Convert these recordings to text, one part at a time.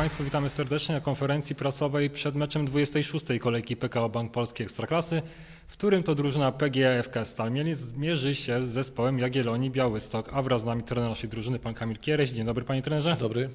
Państwu, witamy serdecznie na konferencji prasowej przed meczem 26. kolejki PKO Bank Polski Ekstraklasy, w którym to drużyna PGFK Stal Mielec zmierzy się z zespołem Jagiellonii Białystok, a wraz z nami trener naszej drużyny, pan Kamil Kiereś. Dzień dobry panie trenerze. Dobry.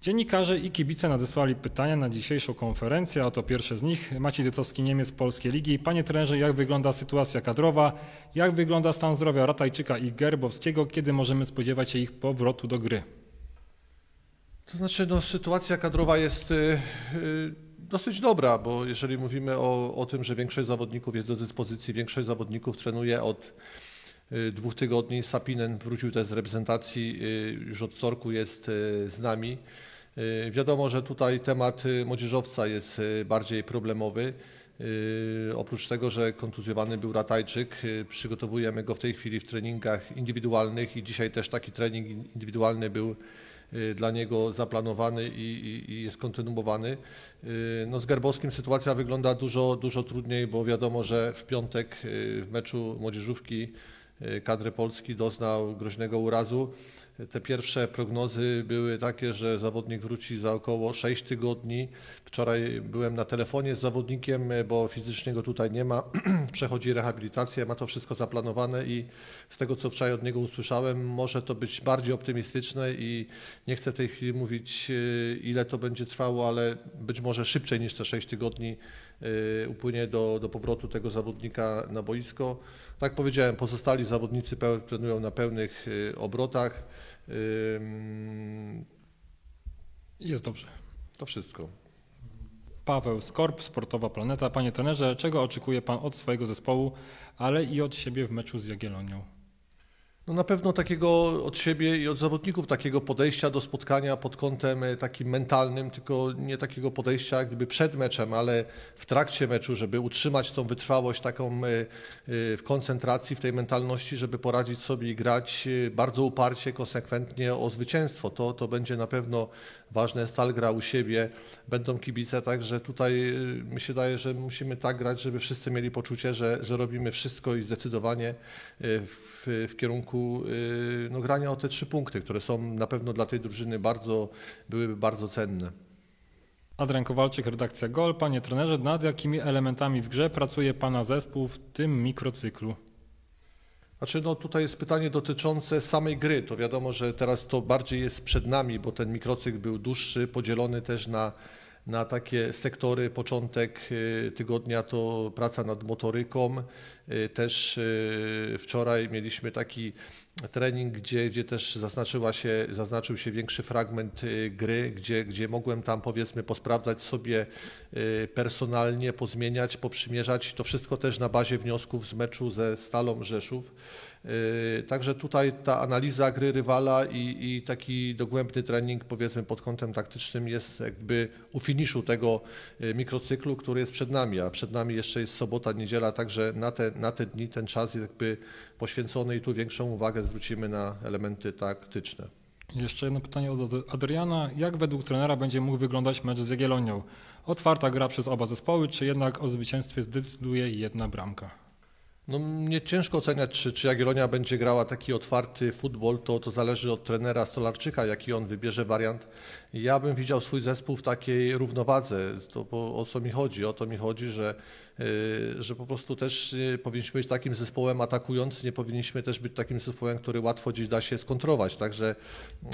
Dziennikarze i kibice nadesłali pytania na dzisiejszą konferencję, a to pierwsze z nich. Maciej Dycowski, Niemiec, Polskiej Ligi. Panie trenerze, jak wygląda sytuacja kadrowa? Jak wygląda stan zdrowia Ratajczyka i Gerbowskiego? Kiedy możemy spodziewać się ich powrotu do gry? To znaczy, no, sytuacja kadrowa jest y, y, dosyć dobra, bo jeżeli mówimy o, o tym, że większość zawodników jest do dyspozycji, większość zawodników trenuje od y, dwóch tygodni. Sapinen wrócił też z reprezentacji, już od wtorku jest z nami. Wiadomo, że tutaj temat młodzieżowca jest bardziej problemowy. Oprócz tego, że kontuzjowany był Ratajczyk, przygotowujemy go w tej chwili w treningach indywidualnych i dzisiaj też taki trening in- indywidualny był dla niego zaplanowany i, i, i jest kontynuowany. Y, No z Gerbowskim sytuacja wygląda dużo, dużo trudniej, bo wiadomo, że w piątek y, w meczu młodzieżówki y, kadry Polski doznał groźnego urazu. Te pierwsze prognozy były takie, że zawodnik wróci za około 6 tygodni. Wczoraj byłem na telefonie z zawodnikiem, bo fizycznie go tutaj nie ma. Przechodzi rehabilitację, ma to wszystko zaplanowane i z tego, co wczoraj od niego usłyszałem, może to być bardziej optymistyczne i nie chcę w tej chwili mówić, y, ile to będzie trwało, ale być może szybciej niż te 6 tygodni y, upłynie do, do powrotu tego zawodnika na boisko. Tak powiedziałem, pozostali zawodnicy trenują na pełnych y, obrotach. Jest dobrze. To wszystko. Paweł Skorp, Sportowa Planeta. Panie trenerze, czego oczekuje Pan od swojego zespołu, ale i od siebie w meczu z Jagiellonią? No na pewno takiego od siebie i od zawodników takiego podejścia do spotkania pod kątem e, takim mentalnym, tylko nie takiego podejścia jak gdyby przed meczem, ale w trakcie meczu, żeby utrzymać tą wytrwałość taką e, e, w koncentracji, w tej mentalności, żeby poradzić sobie i grać bardzo uparcie, konsekwentnie o zwycięstwo. To, to będzie na pewno ważne. Stal gra u siebie, będą kibice, także tutaj e, mi się daje, że musimy tak grać, żeby wszyscy mieli poczucie, że, że robimy wszystko i zdecydowanie e, w, w kierunku y, no, grania o te trzy punkty, które są na pewno dla tej drużyny bardzo, byłyby bardzo cenne. Adrian Kowalczyk, redakcja GOL. Panie trenerze, nad jakimi elementami w grze pracuje Pana zespół w tym mikrocyklu? Znaczy, no tutaj jest pytanie dotyczące samej gry. To wiadomo, że teraz to bardziej jest przed nami, bo ten mikrocykl był dłuższy, podzielony też na, na takie sektory. Początek y, tygodnia to praca nad motoryką. Y, Też y, wczoraj mieliśmy taki trening, gdzie, gdzie też zaznaczyła się, zaznaczył się większy fragment gry, gdzie, gdzie mogłem tam powiedzmy posprawdzać sobie personalnie, pozmieniać, poprzymierzać. To wszystko też na bazie wniosków z meczu ze Stalą Rzeszów. Y, Także tutaj ta analiza gry rywala i, i taki dogłębny trening powiedzmy pod kątem taktycznym jest jakby u finiszu tego y, mikrocyklu, który jest przed nami, a przed nami jeszcze jest sobota, niedziela, także na te, na te dni ten czas jest jakby poświęcony i tu większą uwagę zwrócimy na elementy taktyczne. Jeszcze jedno pytanie od Adriana. Jak według trenera będzie mógł wyglądać mecz z Jagiellonią? Otwarta gra przez oba zespoły, czy jednak o zwycięstwie zdecyduje jedna bramka? No, mnie ciężko oceniać, czy, czy Jagiellonia będzie grała taki otwarty futbol, to, to zależy od trenera Stolarczyka, jaki on wybierze wariant. Ja bym widział swój zespół w takiej równowadze. To, bo, o co mi chodzi? O to mi chodzi, że, że po prostu też powinniśmy być takim zespołem atakującym, nie powinniśmy też być takim zespołem, który łatwo gdzieś da się skontrować. Także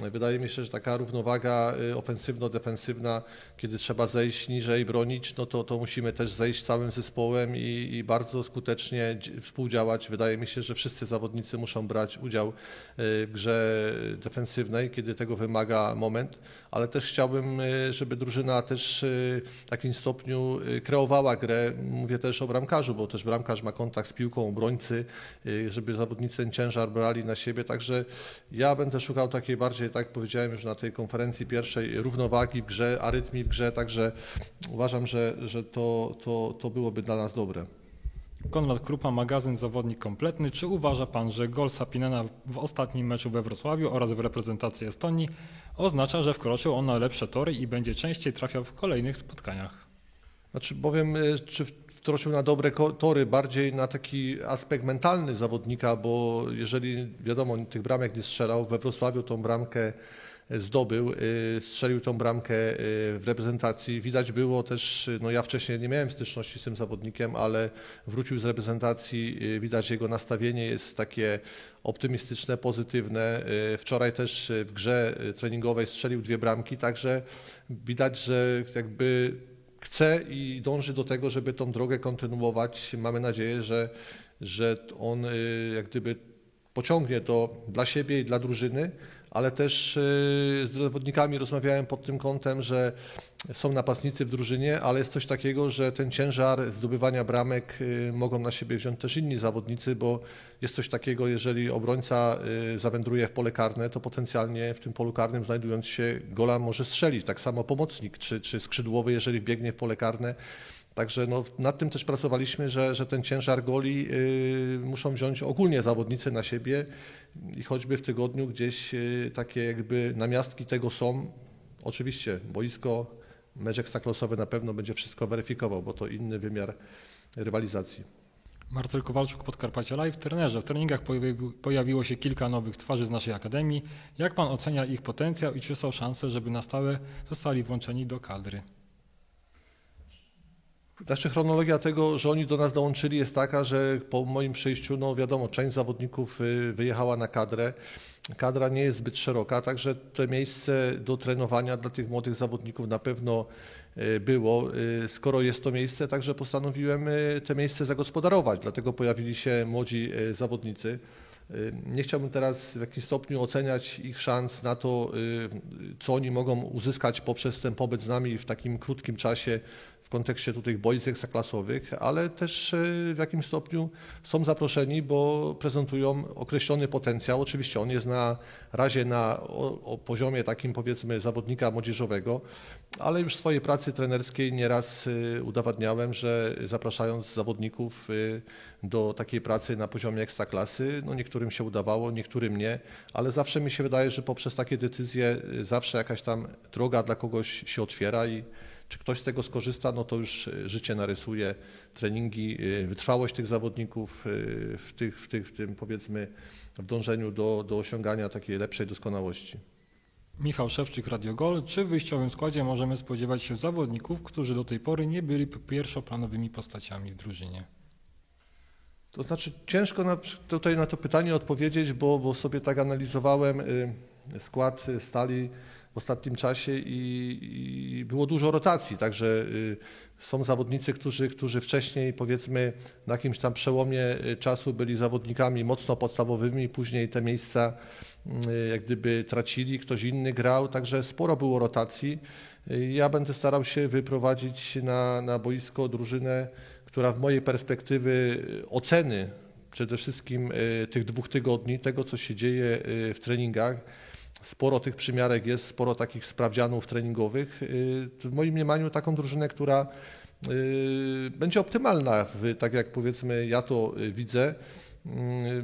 yy, wydaje mi się, że taka równowaga yy, ofensywno-defensywna, kiedy trzeba zejść niżej, bronić, no to, to musimy też zejść całym zespołem i, i bardzo skutecznie dzi- współdziałać. Wydaje mi się, że wszyscy zawodnicy muszą brać udział w grze defensywnej, kiedy tego wymaga moment, ale też chciałbym, żeby drużyna też w takim stopniu kreowała grę. Mówię też o bramkarzu, bo też bramkarz ma kontakt z piłką, obrońcy, yy, żeby zawodnicy ten ciężar brali na siebie. Także ja będę szukał takiej bardziej, tak jak powiedziałem już na tej konferencji pierwszej, równowagi w grze, arytmii w grze, także uważam, że, że to, to, to byłoby dla nas dobre. Konrad Krupa, magazyn Zawodnik Kompletny. Czy uważa Pan, że gol Sapinena w ostatnim meczu we Wrocławiu oraz w reprezentacji Estonii oznacza, że wkroczył on na lepsze tory i będzie częściej trafiał w kolejnych spotkaniach? Znaczy, bowiem, y, czy wtroczył na dobre tory, bardziej na taki aspekt mentalny zawodnika, bo jeżeli wiadomo, tych bramek nie strzelał, we Wrocławiu tą bramkę zdobył, y, strzelił tą bramkę y, w reprezentacji. Widać było też, no ja wcześniej nie miałem styczności z tym zawodnikiem, ale wrócił z reprezentacji, widać jego nastawienie jest takie optymistyczne, pozytywne. Wczoraj też w grze treningowej strzelił dwie bramki, także widać, że jakby chce i dąży do tego, żeby tą drogę kontynuować. Mamy nadzieję, że, że on jak gdyby pociągnie to dla siebie i dla drużyny ale też e, z zawodnikami rozmawiałem pod tym kątem, że są napastnicy w drużynie, ale jest coś takiego, że ten ciężar zdobywania bramek e, mogą na siebie wziąć też inni zawodnicy, bo jest coś takiego, jeżeli obrońca e, zawędruje w pole karne, to potencjalnie w tym polu karnym znajdując się gola może strzelić. Tak samo pomocnik czy, czy skrzydłowy, jeżeli biegnie w pole karne, Także no, nad tym też pracowaliśmy, że, że ten ciężar goli y, muszą wziąć ogólnie zawodnicy na siebie i choćby w tygodniu gdzieś y, takie jakby namiastki tego są. Oczywiście boisko, mecz ekstraklasowy na pewno będzie wszystko weryfikował, bo to inny wymiar rywalizacji. Marcel Kowalczuk, Podkarpacia Live. Trenerze, w treningach pojawiło się kilka nowych twarzy z naszej akademii. Jak pan ocenia ich potencjał i czy są szanse, żeby na stałe zostali włączeni do kadry? Znaczy chronologia tego, że oni do nas dołączyli jest taka, że po moim przyjściu, no wiadomo, część zawodników y, wyjechała na kadrę. Kadra nie jest zbyt szeroka, także to miejsce do trenowania dla tych młodych zawodników na pewno y, było. Y, skoro jest to miejsce, także postanowiłem te miejsce zagospodarować, dlatego pojawili się młodzi zawodnicy. Nie chciałbym teraz w jakimś stopniu oceniać ich szans na to, co oni mogą uzyskać poprzez ten pobyt z nami w takim krótkim czasie kontekście tutaj boisk ekstraklasowych, ale też e, w jakimś stopniu są zaproszeni, bo prezentują określony potencjał. Oczywiście on jest na razie na o, o poziomie takim powiedzmy zawodnika młodzieżowego, ale już w swojej pracy trenerskiej nieraz e, udowadniałem, że zapraszając zawodników e, do takiej pracy na poziomie ekstraklasy, no niektórym się udawało, niektórym nie, ale zawsze mi się wydaje, że poprzez takie decyzje zawsze jakaś tam droga dla kogoś się otwiera i czy ktoś z tego skorzysta, no to już e, życie narysuje treningi, e, wytrwałość tych zawodników e, w, tych, w, tych, w tym powiedzmy w dążeniu do, do osiągania takiej lepszej doskonałości. Michał Szewczyk, Radio Gol. Czy w wyjściowym składzie możemy spodziewać się zawodników, którzy do tej pory nie byli pierwszoplanowymi postaciami w drużynie? To znaczy ciężko na, tutaj na to pytanie odpowiedzieć, bo, bo sobie tak analizowałem skład stali w ostatnim czasie i, i było dużo rotacji, także y, są zawodnicy, którzy, którzy wcześniej powiedzmy na jakimś tam przełomie y, czasu byli zawodnikami mocno podstawowymi, później te miejsca y, jak gdyby tracili, ktoś inny grał, także sporo było rotacji. Ja będę starał się wyprowadzić na, na boisko drużynę, która w mojej perspektywy oceny przede wszystkim tych dwóch tygodni, tego co się dzieje w treningach, sporo tych przymiarek jest, sporo takich sprawdzianów treningowych. Y, w moim mniemaniu taką drużynę, która y, będzie optymalna, tak jak powiedzmy ja to y, widzę.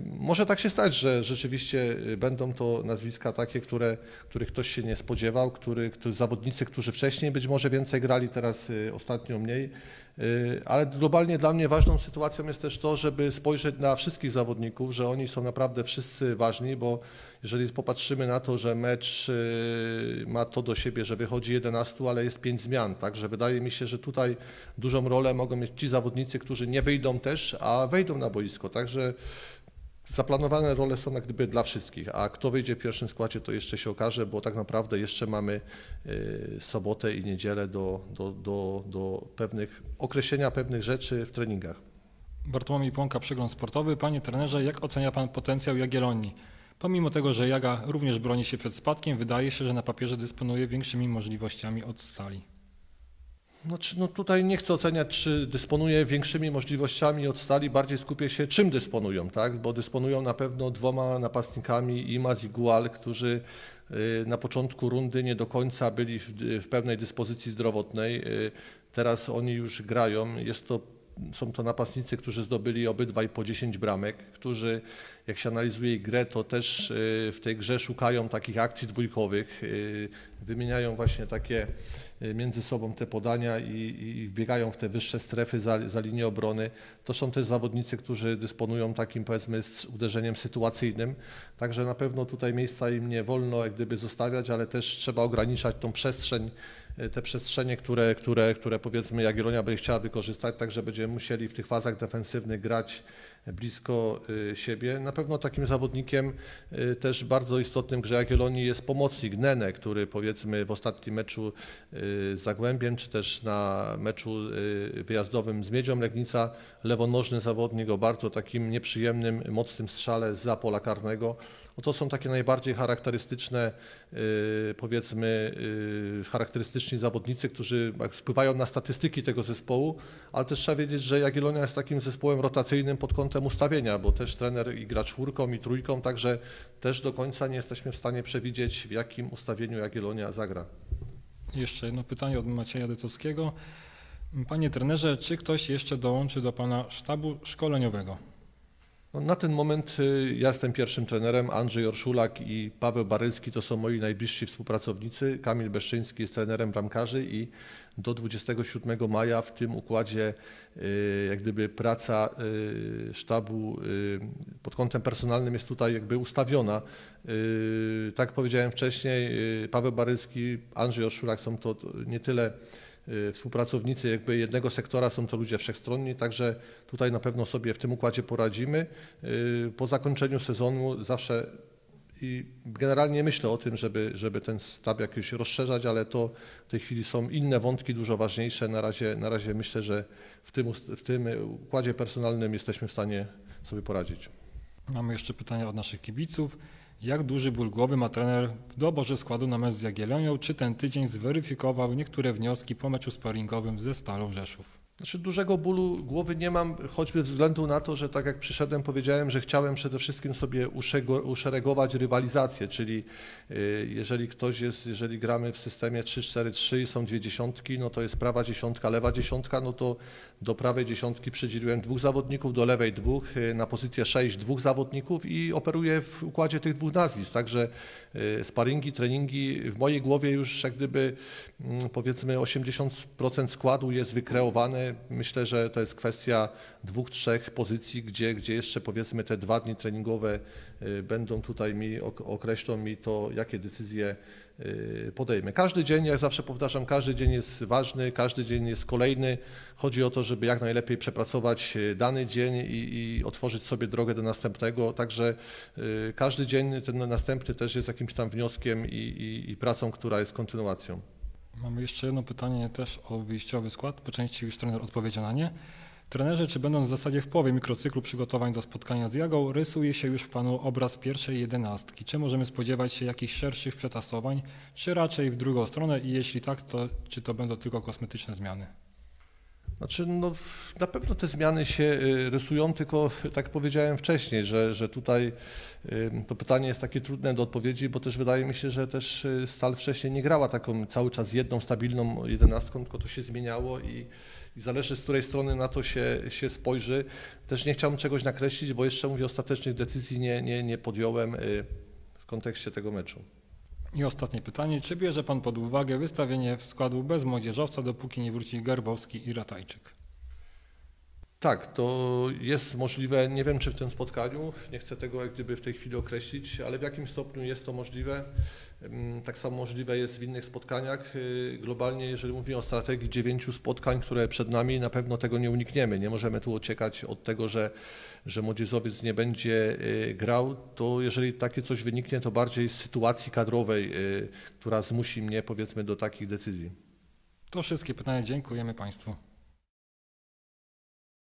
Może tak się stać, że rzeczywiście będą to nazwiska takie, które, których ktoś się nie spodziewał, który, zawodnicy, którzy wcześniej być może więcej grali, teraz ostatnio mniej. Ale globalnie dla mnie ważną sytuacją jest też to, żeby spojrzeć na wszystkich zawodników, że oni są naprawdę wszyscy ważni, bo jeżeli popatrzymy na to, że mecz y, ma to do siebie, że wychodzi 11, ale jest 5 zmian, także wydaje mi się, że tutaj dużą rolę mogą mieć ci zawodnicy, którzy nie wyjdą też, a wejdą na boisko. Także zaplanowane role są jak gdyby dla wszystkich, a kto wyjdzie w pierwszym składzie, to jeszcze się okaże, bo tak naprawdę jeszcze mamy y, sobotę i niedzielę do, do, do, do pewnych określenia pewnych rzeczy w treningach. Bartłomiej Płonka, przegląd sportowy. Panie trenerze, jak ocenia Pan potencjał Jagiellonii? Pomimo tego, że Jaga również broni się przed spadkiem, wydaje się, że na papierze dysponuje większymi możliwościami od stali. Znaczy, no tutaj nie chcę oceniać, czy dysponuje większymi możliwościami od stali, bardziej skupię się, czym dysponują, tak? bo dysponują na pewno dwoma napastnikami, Imaz i Gual, którzy y, na początku rundy nie do końca byli w, w pełnej dyspozycji zdrowotnej. Y, teraz oni już grają. Jest to są to napastnicy, którzy zdobyli obydwaj po 10 bramek, którzy jak się analizuje ich grę, to też y, w tej grze szukają takich akcji dwójkowych, y, wymieniają właśnie takie y, między sobą te podania i, i wbiegają w te wyższe strefy za, za linię obrony. To są też zawodnicy, którzy dysponują takim powiedzmy uderzeniem sytuacyjnym, także na pewno tutaj miejsca im nie wolno jak gdyby zostawiać, ale też trzeba ograniczać tą przestrzeń te przestrzenie, które, które, które powiedzmy Jagiellonia będzie chciała wykorzystać, także będziemy musieli w tych fazach defensywnych grać blisko y, siebie. Na pewno takim zawodnikiem y, też bardzo istotnym grze Jagiellonii jest pomocnik Nene, który powiedzmy w ostatnim meczu z Zagłębiem, czy też na meczu wyjazdowym z Miedzią Legnica, lewonożny zawodnik o bardzo takim nieprzyjemnym, mocnym strzale za pola karnego. No to są takie najbardziej charakterystyczne, y, powiedzmy, y, charakterystyczni zawodnicy, którzy wpływają na statystyki tego zespołu, ale też trzeba wiedzieć, że Jagiellonia jest takim zespołem rotacyjnym pod kątem ustawienia, bo też trener i gra czwórką i trójką, także też do końca nie jesteśmy w stanie przewidzieć, w jakim ustawieniu Jagiellonia zagra. Jeszcze jedno pytanie od Macieja Decowskiego. Panie trenerze, czy ktoś jeszcze dołączy do Pana sztabu szkoleniowego? No, na ten moment y, ja jestem pierwszym trenerem, Andrzej Orszulak i Paweł Barylski to są moi najbliżsi współpracownicy. Kamil Beszczyński jest trenerem bramkarzy i do 27 maja w tym układzie y, jak gdyby praca y, sztabu pod kątem personalnym jest tutaj jakby ustawiona. Tak jak powiedziałem wcześniej, Paweł Barylski, Andrzej Orszulak są to nie tyle współpracownicy jakby jednego sektora są to ludzie wszechstronni, także tutaj na pewno sobie w tym układzie poradzimy. Y, po zakończeniu sezonu zawsze i generalnie myślę o tym, żeby, żeby ten stab jakoś rozszerzać, ale to w tej chwili są inne wątki dużo ważniejsze. Na razie, na razie myślę, że w tym, w tym układzie personalnym jesteśmy w stanie sobie poradzić. Mamy jeszcze pytania od naszych kibiców. Jak duży ból głowy ma trener w doborze składu na mecz z Jagiellonią? Czy ten tydzień zweryfikował niektóre wnioski po meczu sparingowym ze Stalą Rzeszów? Znaczy dużego bólu głowy nie mam, choćby względu na to, że tak jak przyszedłem, powiedziałem, że chciałem przede wszystkim sobie uszeregować rywalizację, czyli y, jeżeli ktoś jest, jeżeli gramy w systemie 3-4-3 i są dwie dziesiątki, no to jest prawa dziesiątka, lewa dziesiątka, no to do prawej dziesiątki przydzieliłem dwóch zawodników, do lewej dwóch, y, na pozycję 6 dwóch zawodników i operuję w układzie tych dwóch nazwisk. Także y, sparingi, treningi w mojej głowie już jak gdyby mm, powiedzmy 80% składu jest wykreowane. Myślę, że to jest kwestia dwóch, trzech pozycji, gdzie, gdzie jeszcze powiedzmy te dwa dni treningowe y, będą tutaj mi, określą mi to, jakie decyzje podejmę. Każdy dzień, jak zawsze powtarzam, każdy dzień jest ważny, każdy dzień jest kolejny. Chodzi o to, żeby jak najlepiej przepracować y, dany dzień i, i otworzyć sobie drogę do następnego. Także y, każdy dzień, ten następny też jest jakimś tam wnioskiem i, i, i pracą, która jest kontynuacją. Mamy jeszcze jedno pytanie też o wyjściowy skład. Po części już trener odpowiedział na nie. Trenerze, czy będąc w zasadzie w połowie mikrocyklu przygotowań do spotkania z Jagą, rysuje się już Panu obraz pierwszej jedenastki? Czy możemy spodziewać się jakichś szerszych przetasowań, czy raczej w drugą stronę i jeśli tak, to czy to będą tylko kosmetyczne zmiany? Znaczy, no, na pewno te zmiany się y, rysują, tylko tak powiedziałem wcześniej, że, że tutaj y, to pytanie jest takie trudne do odpowiedzi, bo też wydaje mi się, że też y, Stal wcześniej nie grała taką cały czas jedną stabilną jedenastką, tylko to się zmieniało i i zależy z której strony na to się, się spojrzy. Też nie chciałbym czegoś nakreślić, bo jeszcze mówię, ostatecznych decyzji nie, nie, nie podjąłem y, w kontekście tego meczu. I ostatnie pytanie. Czy bierze Pan pod uwagę wystawienie w składu bez młodzieżowca, dopóki nie wróci Gerbowski i Ratajczyk? Tak, to jest możliwe. Nie wiem, czy w tym spotkaniu, nie chcę tego jak gdyby w tej chwili określić, ale w jakim stopniu jest to możliwe. Tak samo możliwe jest w innych spotkaniach. Y, globalnie, jeżeli mówimy o strategii dziewięciu spotkań, które przed nami, na pewno tego nie unikniemy. Nie możemy tu uciekać od tego, że, że młodzieżowiec nie będzie y, grał. To jeżeli takie coś wyniknie, to bardziej z sytuacji kadrowej, y, która zmusi mnie powiedzmy do takich decyzji. To wszystkie pytania. Dziękujemy Państwu.